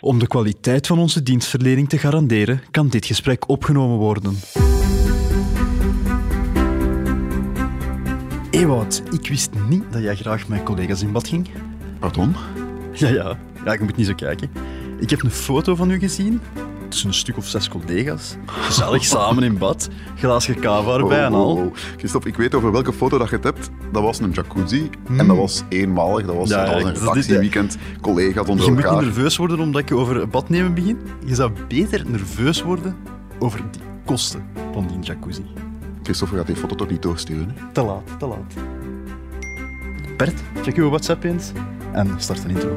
Om de kwaliteit van onze dienstverlening te garanderen, kan dit gesprek opgenomen worden. Ewout, ik wist niet dat jij graag met collega's in bad ging. Pardon? Ja, ja. Ja, je moet niet zo kijken. Ik heb een foto van u gezien. Tussen een stuk of zes collega's. Gezellig samen in bad. Glaasje kava erbij en Oh, al. oh, oh. Christophe, ik weet over welke foto dat je het hebt. Dat was een jacuzzi. En dat was eenmalig. Dat was, Hmm. Ja, dat was ja, een redactieweekend. Collega's onder Je moet elkaar. niet nerveus worden omdat ik over bad nemen begin. Je zou beter nerveus worden over die kosten van die jacuzzi. Christophe gaat die foto toch niet doorsturen? Hè? Te laat, te laat. Bert, check uw WhatsApp eens en start een intro.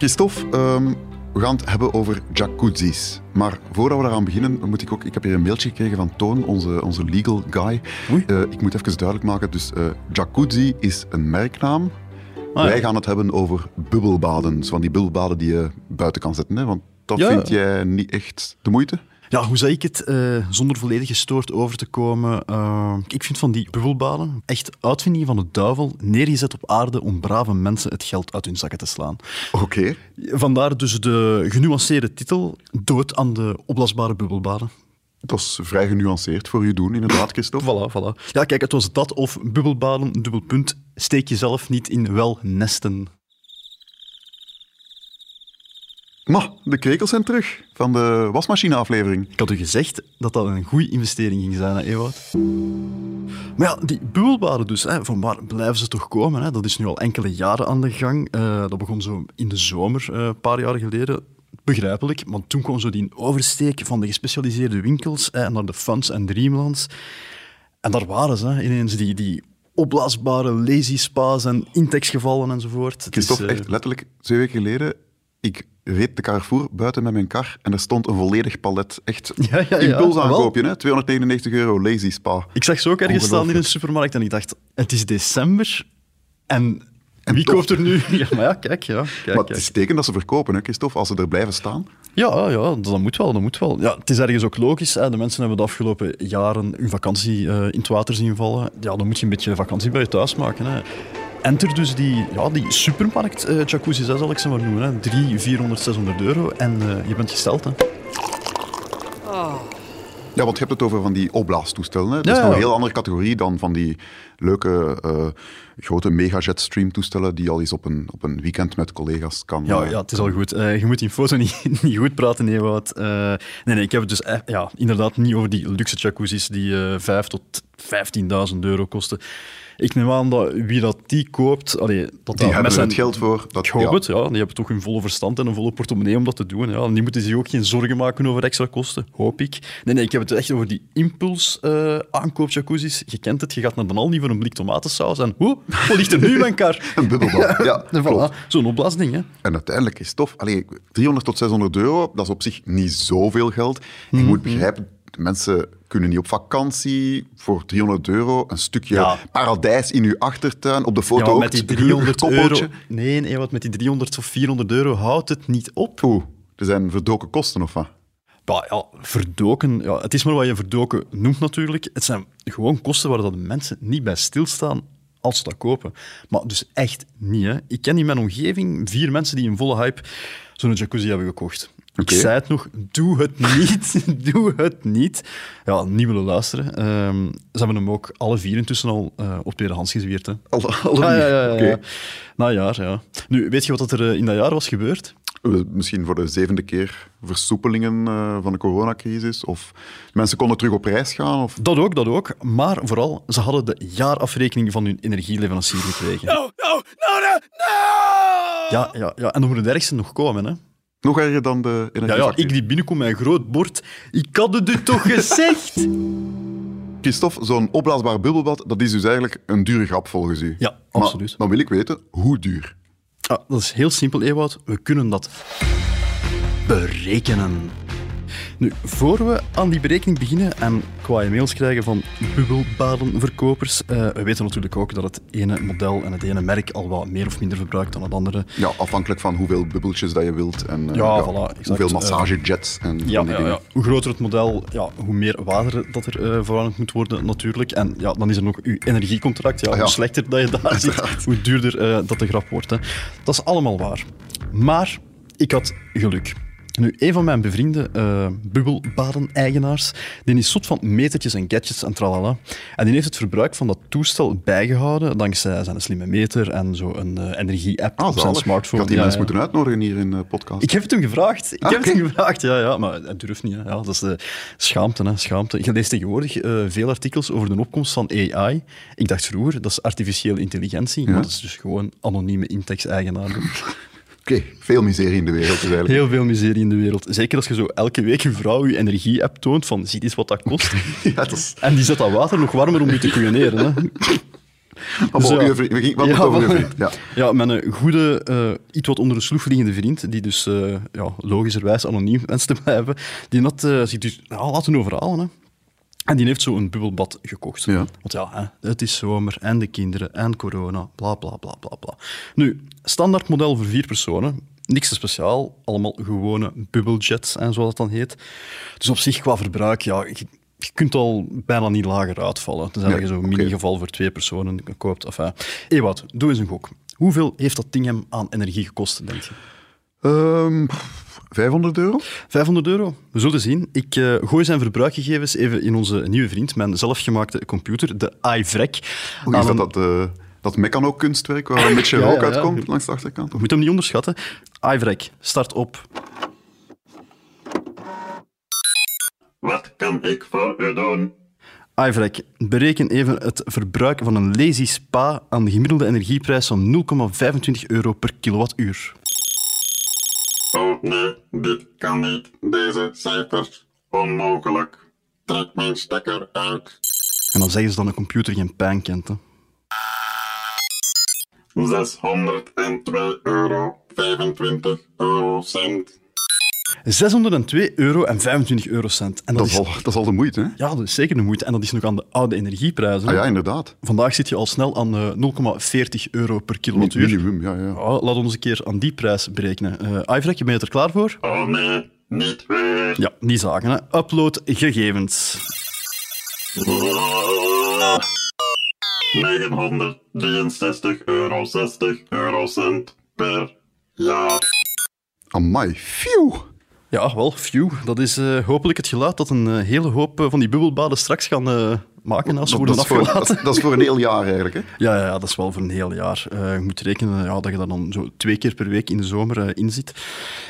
Christophe, ehm, we gaan het hebben over jacuzzis. Maar voordat we daaraan beginnen, moet ik ook... Ik heb hier een mailtje gekregen van Toon, onze, onze legal guy. Oei. Eh, ik moet even duidelijk maken. Dus eh, jacuzzi is een merknaam. Ah, ja. Wij gaan het hebben over bubbelbaden. Van die bubbelbaden die je buiten kan zetten. Hè? Want dat Ja. vind jij niet echt de moeite? Ja, hoe zou ik het, eh, zonder volledig gestoord over te komen? Eh, ik vind van die bubbelbaden echt uitvinding van de duivel, neergezet op aarde om brave mensen het geld uit hun zakken te slaan. Oké. Vandaar dus de genuanceerde titel, Dood aan de opblaasbare bubbelbaden. Dat is vrij genuanceerd voor je doen, inderdaad, Christophe. Voilà, voilà. Ja, kijk, het was dat of bubbelbaden, dubbelpunt, steek jezelf niet in wel nesten. Maar de krekels zijn terug van de wasmachine-aflevering. Ik had u gezegd dat dat een goede investering ging zijn, hè, Ewout? Maar ja, die bubbelbaden dus, hè, van waar blijven ze toch komen? Hè? Dat is nu al enkele jaren aan de gang. Eh, dat begon zo in de zomer, eh, een paar jaar geleden. Begrijpelijk, want toen kwam zo die oversteek van de gespecialiseerde winkels hè, naar de Funs en Dreamlands. En daar waren ze, hè, ineens die, die opblaasbare lazy spas en intexgevallen enzovoort. Het is, Christophe, eh, echt letterlijk twee weken geleden, ik reed de Carrefour buiten met mijn kar en er stond een volledig palet. Echt Ja, ja, ja. impulsaankoopje, hè? 299 euro, lazy spa. Ik zag ze ook ergens staan in een supermarkt en ik dacht, het is december en, wie toch- koopt er nu? Ja, maar ja, kijk, ja. Kijk, Maar het is teken dat ze verkopen, hè, Christophe, als ze er blijven staan. Ja, ja, dat moet wel, dat moet wel. Ja, het is ergens ook logisch. Hè. De mensen hebben de afgelopen jaren hun vakantie eh, in het water zien vallen. Ja, dan moet je een beetje vakantie bij je thuis maken. Hè. Enter dus die, ja, die supermarkt eh jacuzzi, hè, zal ik ze maar noemen. Hè. 3, 400, 600 euro en eh, je bent gesteld. Hè. Ja, want je hebt het over van die opblaastoestellen. Hè? Dat Ja, is nog ja. een heel andere categorie dan van die leuke eh, grote megajet-stream-toestellen die al eens op een, op een weekend met collega's kan... Ja, eh, ja, het is al goed. Eh, je moet die foto niet, niet goed praten, Ewout. Eh nee, nee, ik heb het dus ja, inderdaad niet over die luxe jacuzzis die eh 5 tot 15.000 euro kosten. Ik neem aan dat wie dat die koopt, allee, dat Die dat hebben zijn- het geld voor. Dat, Ik hoop ja. het, ja. Die hebben toch hun volle verstand en een volle portemonnee om dat te doen. Ja. En die moeten zich ook geen zorgen maken over extra kosten, hoop ik. Nee, nee, ik heb het echt over die impuls eh aankoop jacuzzis. Je kent het, je gaat naar de Aldi voor een blik tomatensaus en hoe, wat ligt er nu in kar? Een bubbelbad, ja, voilà, zo'n opblaasding, hè. En uiteindelijk is het tof. Allee, 300 tot 600 euro, dat is op zich niet zoveel geld. En je moet begrijpen, mensen kunnen niet op vakantie voor 300 euro een stukje Ja. paradijs in uw achtertuin. Op de foto Ja, ook met die het gelukkige 300 euro. Nee, nee, wat met die 300 of 400 euro houdt het niet op. Oeh, er zijn verdoken kosten of wat? Ja, ja, verdoken. Ja, het is maar wat je verdoken noemt natuurlijk. Het zijn gewoon kosten waar dat de mensen niet bij stilstaan als ze dat kopen. Maar dus echt niet. Hè. Ik ken in mijn omgeving vier mensen die in volle hype zo'n jacuzzi hebben gekocht. Ik zei het nog, doe het niet. doe het niet. Ja, niet willen luisteren. Ehm, ze hebben hem ook alle vier intussen al eh, op tweedehands gezwierd. Hè. Alle, alle Ah, vier? ja, ja, ja. Na een jaar, ja. Nu, weet je wat er eh, in dat jaar was gebeurd? Misschien voor de zevende keer versoepelingen eh, van de coronacrisis? Of mensen konden terug op reis gaan? Of... Dat ook, dat ook. Maar vooral, ze hadden de jaarafrekening van hun energieleverancier gekregen. Oh, no, no, no, no! Ja, ja, ja, en dan moet het ergste nog komen, hè. Nog erger dan de Ja, ja, energiefactuur. ik die binnenkom met een groot bord. Ik had het u toch gezegd? Christophe, zo'n opblaasbaar bubbelbad, dat is dus eigenlijk een dure grap volgens u. Ja, Maar absoluut. dan wil ik weten, hoe duur? Dat is heel simpel, Ewout. We kunnen dat berekenen. Nu, voor we aan die berekening beginnen en kwaaie mails krijgen van bubbelbadenverkopers, eh, we weten natuurlijk ook dat het ene model en het ene merk al wat meer of minder verbruikt dan het andere. Ja, afhankelijk van hoeveel bubbeltjes dat je wilt en eh, Ja, voilà, exact. hoeveel Eh, massagejets en Ja, die dingen. Hoe groter het model, ja, hoe meer water dat er uh, veranderd moet worden, natuurlijk. En ja, dan is er nog uw energiecontract. Ja, Ah, ja. Hoe slechter dat je daar zit, hoe duurder dat de grap wordt. Hè. Dat is allemaal waar. Maar ik had geluk. Nu, een van mijn bevriende eh bubbelbaden-eigenaars, die is zot van metertjes en gadgets en tralala. En die heeft het verbruik van dat toestel bijgehouden, dankzij zijn slimme meter en zo een eh, energie-app Ah, op zijn smartphone. Ik had die Ja, mensen ja. moeten uitnodigen hier in de podcast. Ik heb het hem gevraagd. Ik Ah, heb het hem gevraagd, ja, ja. Maar hij durft niet. Hè. Ja, dat is de schaamte, hè. schaamte. Je leest tegenwoordig eh, veel artikels over de opkomst van AI. Ik dacht vroeger, dat is artificiële intelligentie. Maar dat is dus gewoon anonieme intekst-eigenaar. Oké, veel miserie in de wereld dus eigenlijk. Heel veel miserie in de wereld. Zeker als je zo elke week een vrouw je energie-app toont van zie eens wat dat kost. Ja, dat is... En die zet dat water nog warmer om je te kujoneren. Hè. Maar Dus bon, ja. uw vriend- we gingen- wat Ja, over vriend? Ja. Ja, mijn eh, goede, eh, iets wat onder de sloef liggende vriend, die dus eh, ja, logischerwijs anoniem wenst te blijven, die had eh, zich dus ja, laten overhalen. Hè. En die heeft zo een bubbelbad gekocht. Ja. Want ja, hè, het is zomer en de kinderen en corona, bla bla bla bla bla. Nu, standaard model voor vier personen. Niks te speciaal, allemaal gewone bubbeljets en zoals dat dan heet. Dus op zich qua verbruik, ja, je, je kunt al bijna niet lager uitvallen. Tenzij Nee, je zo'n oké. mini-geval voor twee personen koopt. Enfin, Ewout, doe eens een gok. Hoeveel heeft dat ding hem aan energie gekost, denk je? Ehm, 500 euro? 500 euro? We zullen zien. Ik eh, gooi zijn verbruikgegevens even in onze nieuwe vriend, mijn zelfgemaakte computer, de iVrek. Hoe is dat dat, eh, dat mechano-kunstwerk waar een beetje Ja, rook ja, ja. uitkomt langs de achterkant? Je moet hem niet onderschatten. iVrek, start op. Wat kan ik voor u doen? iVrek, bereken even het verbruik van een lazy spa aan de gemiddelde energieprijs van 0,25 euro per kilowattuur. Oh nee, dit kan niet. Deze cijfers. Onmogelijk. Trek mijn stekker uit. En dan zeggen ze dat een computer geen pijn kent. Hè. 602 euro. 25 eurocent. 602 euro en 25 eurocent. En dat, Dat is, al, dat is al de moeite, hè? ja, dat is zeker de moeite. En dat is nog aan de oude energieprijzen. Ah ja, inderdaad. Vandaag zit je al snel aan eh, 0,40 euro per kilowattuur. Minimum, ja, ja. Ja, laten we ons een keer aan die prijs berekenen. Eh iVrek, ben je er klaar voor? Oh nee, niet weer. Ja, die zaken. Hè. Upload gegevens. 963 euro 60 eurocent per jaar. Amai, phew. Ja, wel, phew. Dat is eh, hopelijk het geluid dat een eh, hele hoop eh, van die bubbelbaden straks gaan maken als ze Dat, worden dat, voor, afgelaten. dat, is- dat is voor een heel jaar eigenlijk, hè? Ja, ja, ja, dat is wel voor een heel jaar. Je moet rekenen ja, dat je daar dan zo twee keer per week in de zomer in zit.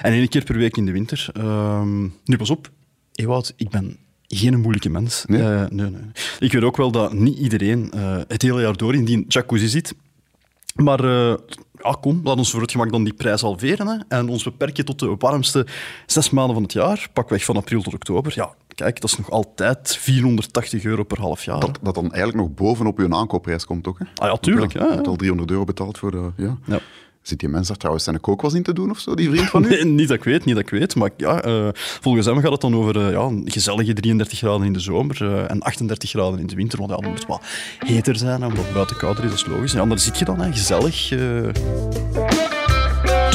En één keer per week in de winter. Ehm, nu, pas op. Ewout, ik ben geen moeilijke mens. Nee? Nee, nee. Ik weet ook wel dat niet iedereen het hele jaar door in die jacuzzi zit. Maar eh, ja, kom, laat ons voor het gemak dan die prijs halveren. Hè, en ons beperken tot de warmste zes maanden van het jaar. Pakweg van april tot oktober. Ja, kijk, dat is nog altijd 480 euro per half jaar. Dat, dat dan eigenlijk nog bovenop je aankoopprijs komt, toch? Hè? Ah ja, tuurlijk, ja, Je ja. hebt al 300 euro betaald voor de... Ja. Ja. Zit die mens daar trouwens zijn kookwas in te doen of zo, die vriend van u? Nee, niet dat ik weet, niet dat ik weet. Maar ja, eh, volgens hem gaat het dan over eh, ja, gezellige 33 graden in de zomer eh, en 38 graden in de winter. Want ja, dan moet het wat heter zijn, omdat het buiten kouder is, dat is logisch. Ja, en daar zit je dan, hè, gezellig.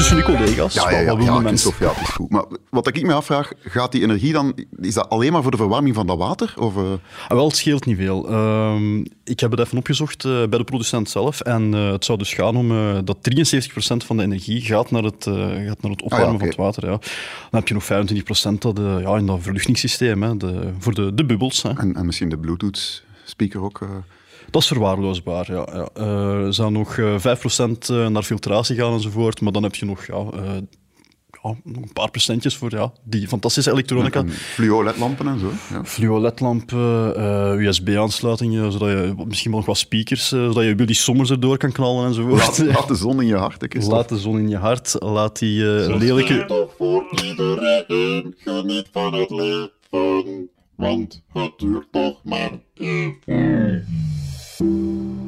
Tussen de collega's. Ja, ja, ja, wat ja, de mens? Christophe, ja, het is goed. Maar wat ik me afvraag, gaat die energie dan... Is dat alleen maar voor de verwarming van dat water? Of, eh, Ah, wel, het scheelt niet veel. Ehm, ik heb het even opgezocht eh, bij de producent zelf. En eh, het zou dus gaan om dat 73% van de energie gaat naar het, gaat naar het opwarmen Ah, oké. van het water. Ja. Dan heb je nog 25% dat, ja, in dat verluchtingssysteem, hè, de, voor de, de bubbels. Hè. en, en misschien de Bluetooth-speaker ook? eh. Dat is verwaarloosbaar, ja. ja. Eh, Er zou nog eh, 5% naar filtratie gaan enzovoort, maar dan heb je nog ja, eh, ja, nog een paar procentjes voor ja, die fantastische elektronica. En fluo-ledlampen en zo. Ja. Fluo-ledlampen, eh, USB-aansluitingen, zodat je misschien wel nog wat speakers, eh, zodat je Willy Sommers erdoor kan knallen enzovoort. Laat, laat de zon in je hart, hè, Christophe. Laat de zon in je hart, laat die eh, lelijke... toch voor iedereen, geniet van het leven. Want het duurt toch maar even.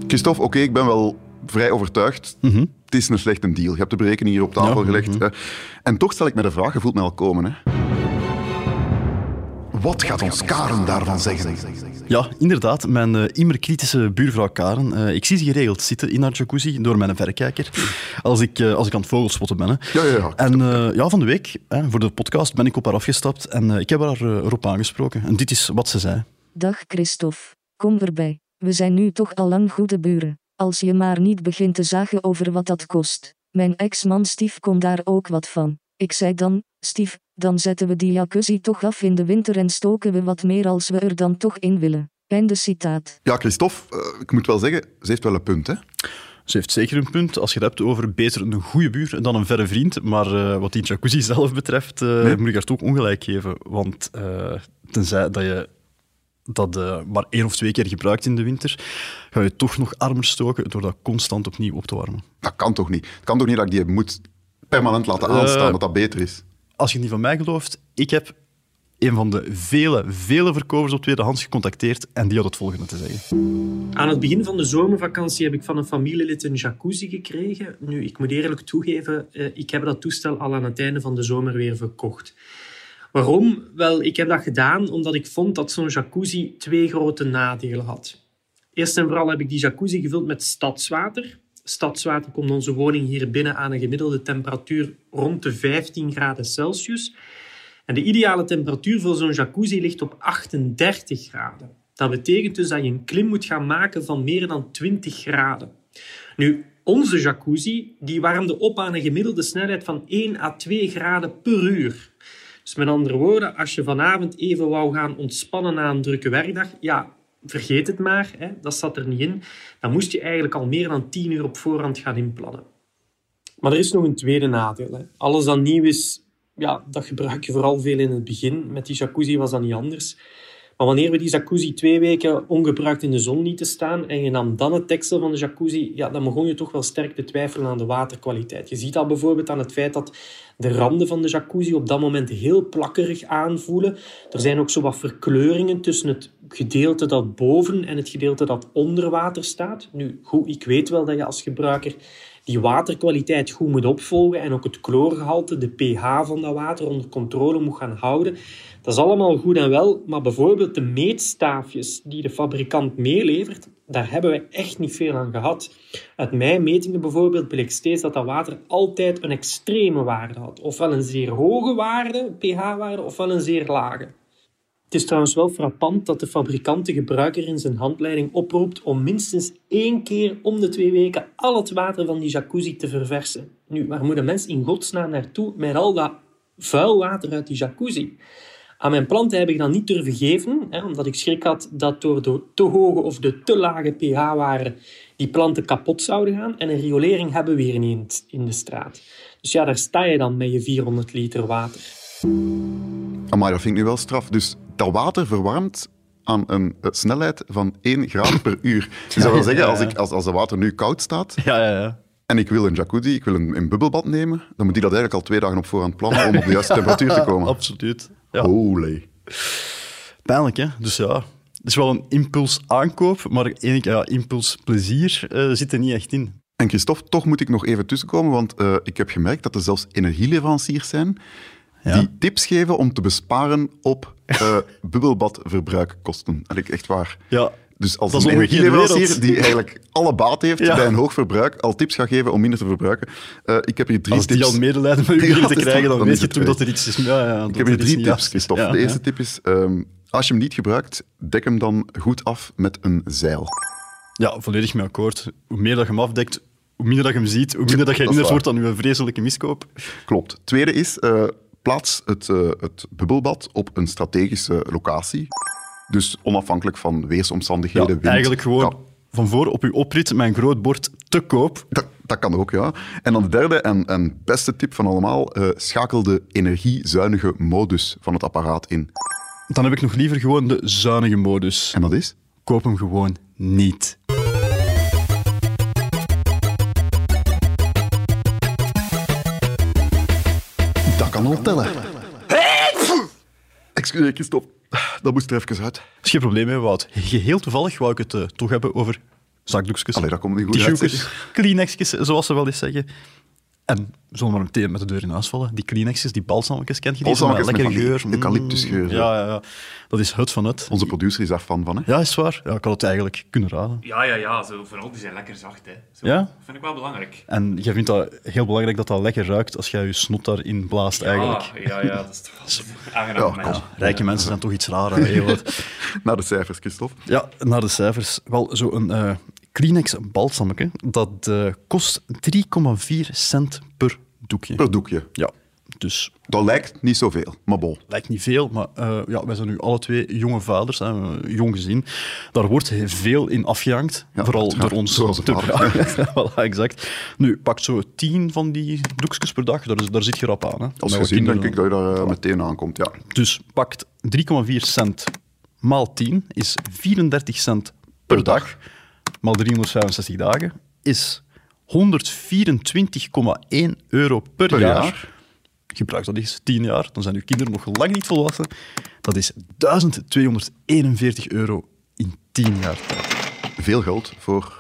Christophe, oké, ik ben wel vrij overtuigd. Het is een slechte deal. Je hebt de berekening hier op tafel Mhm. Ja, gelegd. hè. En toch stel ik me de vraag, je voelt mij al komen. Hè. Wat gaat ons Karen daarvan zeggen? Ja, inderdaad. Mijn eh, immer kritische buurvrouw Karen. eh, ik zie ze geregeld zitten in haar jacuzzi door mijn verrekijker. Als ik, eh, als ik aan het vogelspotten ben. Hè. Ja, ja, ja. En eh, ja, van de week, hè, voor de podcast, ben ik op haar afgestapt en eh, ik heb haar eh, erop aangesproken. En dit is wat ze zei. Dag Christophe, kom erbij. We zijn nu toch al lang goede buren. Als je maar niet begint te zagen over wat dat kost. Mijn ex-man Steve kon daar ook wat van. Ik zei dan, Steve, dan zetten we die jacuzzi toch af in de winter en stoken we wat meer als we er dan toch in willen. Einde citaat. Ja, Christophe, eh, ik moet wel zeggen, ze heeft wel een punt. Hè. Ze heeft zeker een punt als je het hebt over beter een goede buur dan een verre vriend. Maar eh, wat die jacuzzi zelf betreft, eh, moet ik haar toch ongelijk geven. Want eh, tenzij dat je dat eh, maar één of twee keer gebruikt in de winter, ga je toch nog armer stoken door dat constant opnieuw op te warmen. Dat kan toch niet? Het kan toch niet dat ik die moet permanent laten aanstaan, Eh, dat dat beter is? Als je het niet van mij gelooft, ik heb een van de vele, vele verkopers op tweedehands gecontacteerd en die had het volgende te zeggen. Aan het begin van de zomervakantie heb ik van een familielid een jacuzzi gekregen. Nu, ik moet eerlijk toegeven, eh, ik heb dat toestel al aan het einde van de zomer weer verkocht. Waarom? Wel, ik heb dat gedaan omdat ik vond dat zo'n jacuzzi twee grote nadelen had. Eerst en vooral heb ik die jacuzzi gevuld met stadswater. Stadswater komt onze woning hier binnen aan een gemiddelde temperatuur rond de 15 graden Celsius. En de ideale temperatuur voor zo'n jacuzzi ligt op 38 graden. Dat betekent dus dat je een klim moet gaan maken van meer dan 20 graden. Nu, onze jacuzzi die warmde op aan een gemiddelde snelheid van 1 à 2 graden per uur. Dus met andere woorden, als je vanavond even wou gaan ontspannen na een drukke werkdag, ja, vergeet het maar, hè, dat zat er niet in. Dan moest je eigenlijk al meer dan 10 uur op voorhand gaan inplannen. Maar er is nog een tweede nadeel. Hè. Alles dat nieuw is, ja, dat gebruik je vooral veel in het begin. Met die jacuzzi was dat niet anders. Maar wanneer we die jacuzzi twee weken ongebruikt in de zon lieten staan en je nam dan het deksel van de jacuzzi, ja, dan begon je toch wel sterk te twijfelen aan de waterkwaliteit. Je ziet dat bijvoorbeeld aan het feit dat de randen van de jacuzzi op dat moment heel plakkerig aanvoelen. Er zijn ook zo wat verkleuringen tussen het gedeelte dat boven en het gedeelte dat onder water staat. Nu, goed, ik weet wel dat je als gebruiker die waterkwaliteit goed moet opvolgen en ook het chloorgehalte, de pH van dat water onder controle moet gaan houden. Dat is allemaal goed en wel, maar bijvoorbeeld de meetstaafjes die de fabrikant meelevert, daar hebben we echt niet veel aan gehad. Uit mijn metingen bijvoorbeeld bleek steeds dat dat water altijd een extreme waarde had. Ofwel een zeer hoge waarde, pH-waarde, ofwel een zeer lage. Het is trouwens wel frappant dat de fabrikant de gebruiker in zijn handleiding oproept om minstens één keer om de twee weken al het water van die jacuzzi te verversen. Nu, waar moet een mens in godsnaam naartoe met al dat vuil water uit die jacuzzi? Aan mijn planten heb ik dat niet durven geven, hè, omdat ik schrik had dat door de te hoge of de te lage pH-waarde die planten kapot zouden gaan. En een riolering hebben we weer niet in de straat. Dus ja, daar sta je dan met je 400 liter water. Maar dat vind ik nu wel straf. Dus dat water verwarmt aan een eh, snelheid van 1 graad per uur. Dus dat wil zeggen, als, ik, als, als het water nu koud staat Ja, ja, ja. en ik wil een jacuzzi, ik wil een, een bubbelbad nemen, dan moet ik dat eigenlijk al twee dagen op voorhand plannen om op de juiste temperatuur te komen. Absoluut. Ja. Holy. Pijnlijk, hè? Dus ja, het is wel een impuls aankoop, maar één ja, impuls plezier eh, zit er niet echt in. En Christophe, toch moet ik nog even tussenkomen, want eh, ik heb gemerkt dat er zelfs energieleveranciers zijn Ja. die tips geven om te besparen op eh bubbelbadverbruikkosten. Eigenlijk echt waar. Ja, Dus als een energieleverancier die eigenlijk alle baat heeft Ja. bij een hoog verbruik, al tips gaat geven om minder te verbruiken. Eh, ik heb hier drie als die tips. al medelijden met u te krijgen, dan- weet je toch weg. dat er iets is. Ja, ja, Ik heb hier drie tips, Christophe. De eerste tip is, ehm, als je hem niet gebruikt, dek hem dan goed af met een zeil. Ja, volledig mee akkoord. Hoe meer dat je hem afdekt, hoe minder dat je hem ziet, hoe minder dat je herinnerd wordt aan uw vreselijke miskoop. Klopt. Tweede is, eh, plaats het, eh, het bubbelbad op een strategische locatie. Dus onafhankelijk van Ja, weersomstandigheden, wind. eigenlijk gewoon Ja, van voor op uw oprit met een groot bord te koop. dat, Dat kan ook, ja. En dan de derde en, en beste tip van allemaal, eh, schakel de energiezuinige modus van het apparaat in. Dan heb ik nog liever gewoon de zuinige modus. En dat is? Koop hem gewoon niet. Kan al tellen. Excuseer, Christophe. Dat moest er even uit. is geen probleem mee, Wout. Geheel toevallig wou ik het eh, toch hebben over zakdoekjes, Allee, dat komt niet goed uit. Kleenexjes, zoals ze wel eens zeggen. En we zullen maar meteen met de deur in huis vallen. Die Kleenexjes, die balsammetjes, kent je die? Balsammetjes met lekkere van die geur. Mm, eucalyptusgeur, Ja, ja, ja. Dat is het van het. Onze producer is daar fan van, hè? Ja, is waar. Ja, ik had het eigenlijk kunnen raden. Ja, ja, ja. Zo, vooral die zijn lekker zacht. Hè. Zo, Ja? vind ik wel belangrijk. En jij vindt dat heel belangrijk dat dat lekker ruikt als jij je snot daarin blaast, eigenlijk. Ja, ja, ja. Dat is toch wel een aangenaam Ja. Rijke mensen zijn toch iets raar, hè? Naar de cijfers, Christophe. Ja, naar de cijfers. Wel, zo'n eh Kleenex balsammetje, dat eh, kost 3,4 cent per doekje. Per doekje. Ja, dus Dat lijkt niet zoveel, maar bol. lijkt niet veel, maar eh, ja, wij zijn nu alle twee jonge vaders, hè, jong gezin. Daar wordt veel in afgehangt, Ja, vooral door ons. zoals het te- hoort. Ja, voilà, exact. Nu, pakt zo tien van die doekjes per dag, daar, daar zit je rap aan. Hè. Als Met gezin denk ik dat je daar eh, meteen aankomt, ja. Dus pakt 3,4 cent maal 10 is 34 cent per dag. Maal 365 dagen is 124,1 euro per, Per jaar. jaar. Gebruik dat eens 10 jaar, dan zijn uw kinderen nog lang niet volwassen. Dat is 1241 euro in 10 jaar tijd. Veel geld voor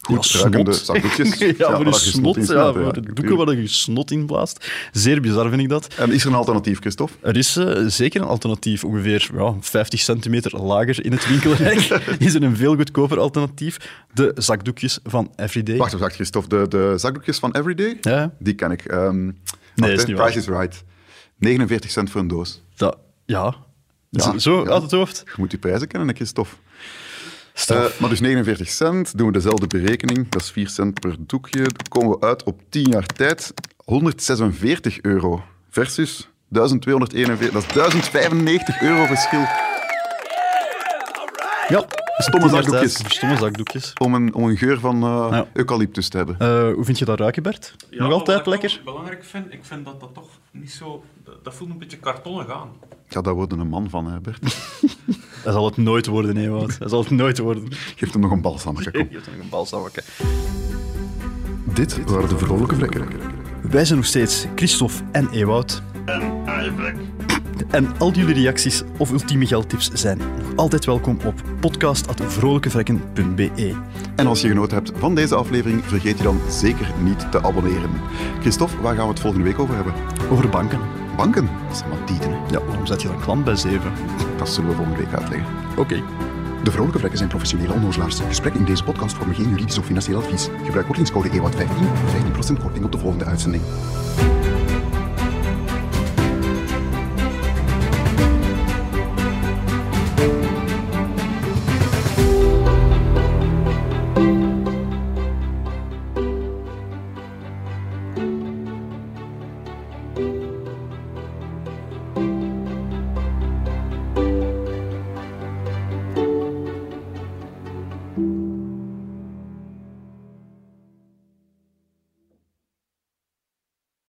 goed Ja, ruikende zakdoekjes. ja, voor je snot, ja, voor de doeken waar je snot in blaast. Zeer bizar vind ik dat. En is er een alternatief, Christophe? Er is eh, zeker een alternatief, ongeveer ja, 50 centimeter lager in het winkelrijk. is er een veel goedkoper alternatief. De zakdoekjes van Everyday. Wacht, wacht, Christophe. De, de zakdoekjes van Everyday, Ja, die ken ik. Wacht, niet waar. Price is right. 49 cent voor een doos. dat, ja. Ja, Zo- uit het hoofd. Je moet die prijzen kennen, Christophe. Eh, maar dus 49 cent, doen we dezelfde berekening. Dat is 4 cent per doekje. Dan komen we uit op 10 jaar tijd 146 euro versus 1241. Dat is 1095 euro verschil ja, stomme zakdoekjes. Stomme zakdoekjes. om een, om een geur van eh, Ja. eucalyptus te hebben. Eh, hoe vind je dat ruiken, Bert? Ja, Nog altijd wat ik lekker? wel belangrijk vind, ik vind dat dat toch niet zo... Dat, dat voelt een beetje kartonnig aan. Ja, daar wordt een man van, hè, Bert. Dat zal het nooit worden, nee, Wout. Dat zal het nooit worden. Geef hem nog een balsammetje, kom. Je hebt nog een balsamwakken. Dit waren de vrolijke vlekken. Wij zijn nog steeds Christophe en Ewout. En Ivrek. En al jullie reacties of ultieme geldtips zijn nog altijd welkom op podcast.vrolijkevrekken.be. En als je genoten hebt van deze aflevering, vergeet je dan zeker niet te abonneren. Christophe, waar gaan we het volgende week over hebben? Over banken. Banken? Dat zijn maar tieten, hè. Ja, waarom zet je dan klant bij 7? Dat zullen we volgende week uitleggen. Oké. De Vrolijke Vlekken zijn professionele onnozelaars. Gesprekken in deze podcast vormen geen juridisch of financieel advies. Gebruik kortingscode EWAT15 voor 15% korting op de volgende uitzending.